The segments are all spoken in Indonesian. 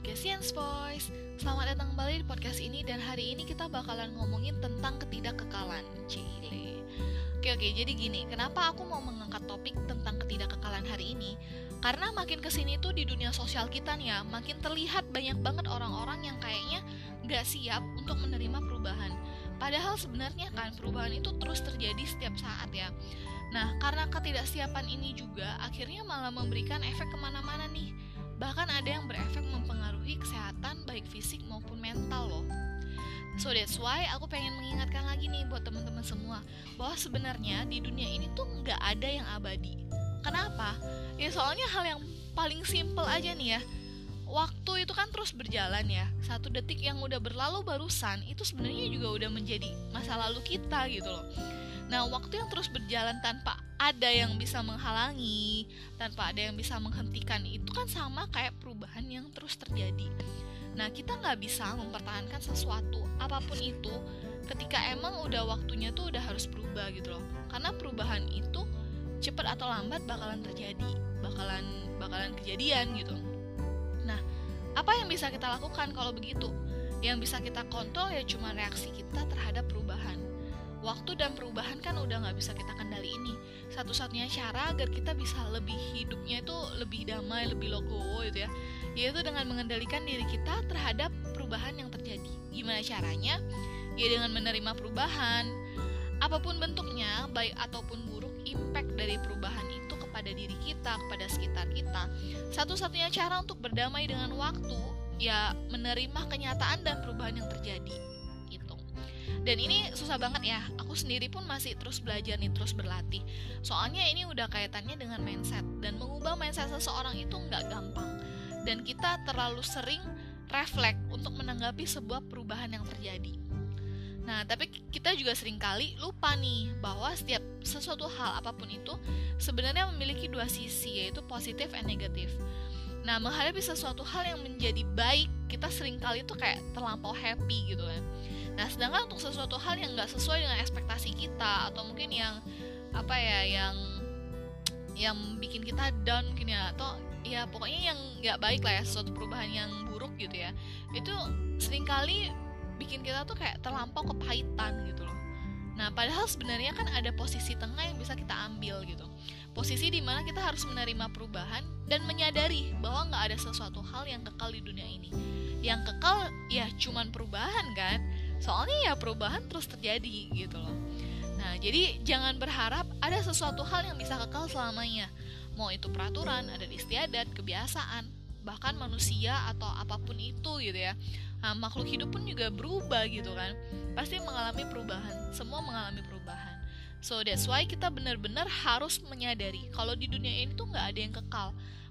podcast Science Voice. Selamat datang kembali di podcast ini Dan hari ini kita bakalan ngomongin tentang ketidakkekalan. Cile. Oke oke, jadi gini Kenapa aku mau mengangkat topik tentang ketidakkekalan hari ini? Karena makin ke sini tuh di dunia sosial kita nih ya Makin terlihat banyak banget orang-orang yang kayaknya gak siap untuk menerima perubahan. Padahal sebenarnya kan perubahan itu terus terjadi setiap saat ya. Nah, karena ketidaksiapan ini juga akhirnya malah memberikan efek ke mana-mana nih bahkan ada yang berefek mempengaruhi kesehatan baik fisik maupun mental loh. So that's why aku pengen mengingatkan lagi nih buat teman-teman semua bahwa sebenarnya di dunia ini tuh nggak ada yang abadi. Kenapa? Ya soalnya hal yang paling simple aja nih ya. Waktu itu kan terus berjalan ya. Satu detik yang udah berlalu barusan itu sebenarnya juga udah menjadi masa lalu kita gitu loh. Nah, waktu yang terus berjalan tanpa ada yang bisa menghalangi, tanpa ada yang bisa menghentikan itu kan sama kayak perubahan yang terus terjadi. Nah, kita nggak bisa mempertahankan sesuatu apa pun itu ketika emang udah waktunya tuh udah harus berubah gitu loh. Karena perubahan itu cepat atau lambat bakalan terjadi, bakalan bakalan kejadian gitu. Nah, apa yang bisa kita lakukan kalau begitu? Yang bisa kita kontrol ya cuma reaksi kita terhadap perubahan waktu dan perubahan kan udah nggak bisa kita kendali ini satu-satunya cara agar kita bisa lebih hidupnya itu lebih damai lebih logo gitu ya yaitu dengan mengendalikan diri kita terhadap perubahan yang terjadi. Gimana caranya? Ya dengan menerima perubahan. Apa pun bentuknya baik ataupun buruk impact dari perubahan itu kepada diri kita kepada sekitar kita. Satu-satunya cara untuk berdamai dengan waktu ya menerima kenyataan dan perubahan yang terjadi dan ini susah banget ya aku sendiri pun masih terus belajar nih terus berlatih soalnya ini udah kaitannya dengan mindset dan mengubah mindset seseorang itu nggak gampang dan kita terlalu sering refleks untuk menanggapi sebuah perubahan yang terjadi Nah, tapi kita juga sering kali lupa nih bahwa setiap sesuatu hal apa pun itu sebenarnya memiliki dua sisi, yaitu positif dan negatif. Nah, menghadapi sesuatu hal yang menjadi baik, kita sering kali tuh kayak terlampau happy gitu kan. Nah, sedangkan untuk sesuatu hal yang nggak sesuai dengan ekspektasi kita atau mungkin yang apa ya, yang yang bikin kita down mungkin ya atau ya pokoknya yang nggak baik lah ya sesuatu perubahan yang buruk gitu ya itu sering kali bikin kita tuh kayak terlampau kepahitan gitu loh. Nah padahal sebenarnya kan ada posisi tengah yang bisa kita ambil gitu. Posisi di mana kita harus menerima perubahan dan menyadari bahwa nggak ada sesuatu hal yang kekal di dunia ini. Yang kekal ya cuman perubahan kan soalnya ya perubahan terus terjadi gitu loh. Nah jadi jangan berharap ada sesuatu hal yang bisa kekal selamanya. Mau itu peraturan adat istiadat kebiasaan bahkan manusia atau apa pun itu gitu ya. Nah, makhluk hidup pun juga berubah gitu kan. Pasti mengalami perubahan semua mengalami perubahan. So that's why kita benar-benar harus menyadari kalau di dunia ini tuh nggak ada yang kekal.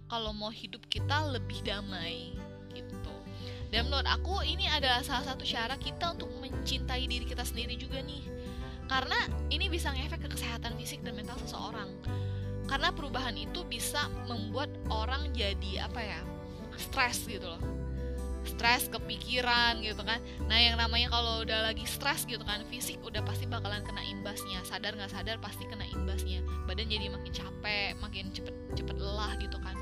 Kalau mau hidup kita lebih damai gitu dan menurut aku ini adalah salah satu cara kita untuk mencintai diri kita sendiri juga nih. Karena ini bisa ngefek ke kesehatan fisik dan mental seseorang. Karena perubahan itu bisa membuat orang jadi apa ya? stres gitu loh. Stres, kepikiran gitu kan. Nah, yang namanya kalau udah lagi stres gitu kan, fisik udah pasti bakalan kena imbasnya. Sadar nggak sadar pasti kena imbasnya. Badan jadi makin capek, makin cepet cepet lelah gitu kan.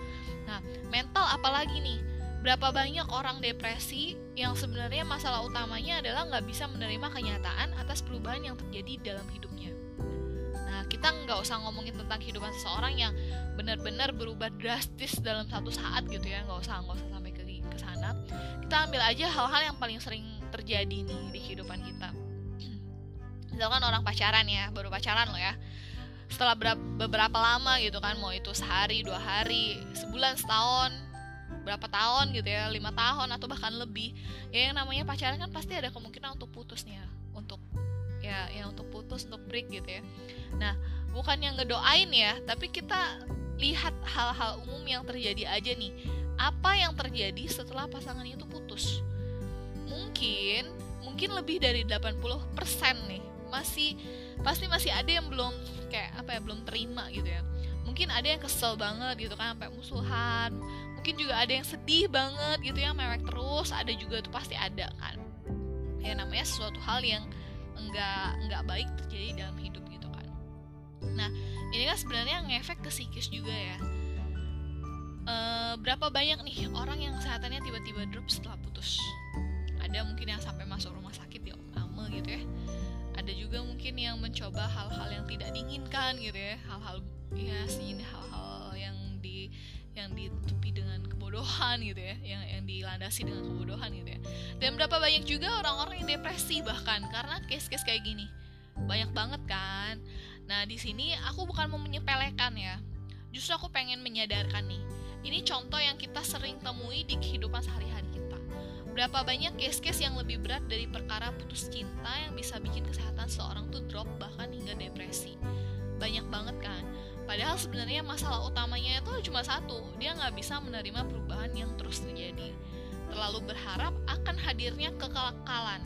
Nah, mental apalagi nih? Berapa banyak orang depresi yang sebenarnya masalah utamanya adalah nggak bisa menerima kenyataan atas perubahan yang terjadi dalam hidupnya. Nah, kita nggak usah ngomongin tentang kehidupan seseorang yang benar-benar berubah drastis dalam satu saat gitu ya, nggak usah nggak usah sampai ke ke sana. Kita ambil aja hal-hal yang paling sering terjadi nih di kehidupan kita. Misalkan orang pacaran ya, baru pacaran loh ya setelah beberapa lama gitu kan mau itu sehari dua hari sebulan setahun berapa tahun gitu ya lima tahun atau bahkan lebih. Ya yang namanya pacaran kan pasti ada kemungkinan untuk putus nih ya untuk ya yang untuk putus untuk break gitu ya. Nah bukan yang ngedoain ya tapi kita lihat hal-hal umum yang terjadi aja nih. Apa yang terjadi setelah pasangan itu putus? Mungkin mungkin lebih dari 80% nih masih pasti masih ada yang belum kayak apa ya belum terima gitu ya. Mungkin ada yang kesel banget gitu kan sampai musuhan mungkin juga ada yang sedih banget gitu ya mewek terus ada juga tuh pasti ada kan. Ya namanya sesuatu hal yang enggak enggak baik terjadi dalam hidup gitu kan. Nah ini kan sebenarnya ngefek ke psikis juga ya. E, berapa banyak nih orang yang kesehatannya tiba-tiba drop setelah putus? Ada mungkin yang sampai masuk rumah sakit ya lama gitu ya. Ada juga mungkin yang mencoba hal-hal yang tidak diinginkan gitu ya. Hal-hal ya sih hal-hal yang di yang dengan kebodohan gitu ya yang yang dilandasi dengan kebodohan gitu ya dan berapa banyak juga orang-orang yang depresi bahkan karena case-case kayak gini banyak banget kan nah di sini aku bukan mau menyepelekan ya justru aku pengen menyadarkan nih ini contoh yang kita sering temui di kehidupan sehari-hari Berapa banyak case-case yang lebih berat dari perkara putus cinta yang bisa bikin kesehatan seorang tuh drop bahkan hingga depresi. Banyak banget. Padahal sebenarnya masalah utamanya itu cuma satu, dia nggak bisa menerima perubahan yang terus terjadi. Terlalu berharap akan hadirnya kekekalan.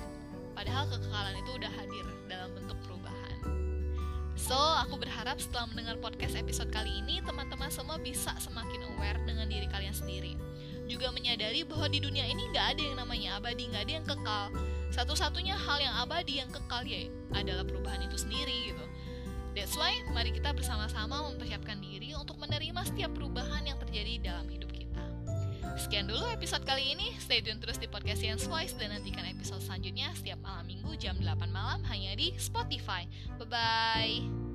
Padahal kekekalan itu udah hadir dalam bentuk perubahan. So, aku berharap setelah mendengar podcast episode kali ini, teman-teman semua bisa semakin aware dengan diri kalian sendiri juga menyadari bahwa di dunia ini nggak ada yang namanya abadi, nggak ada yang kekal. Satu-satunya hal yang abadi yang kekal ya adalah perubahan itu sendiri gitu. That's why mari kita bersama-sama mempersiapkan diri untuk menerima setiap perubahan yang terjadi dalam hidup kita. Sekian dulu episode kali ini. Stay tune terus di podcast Science Voice dan nantikan episode selanjutnya setiap malam minggu jam 8 malam hanya di Spotify. Bye-bye.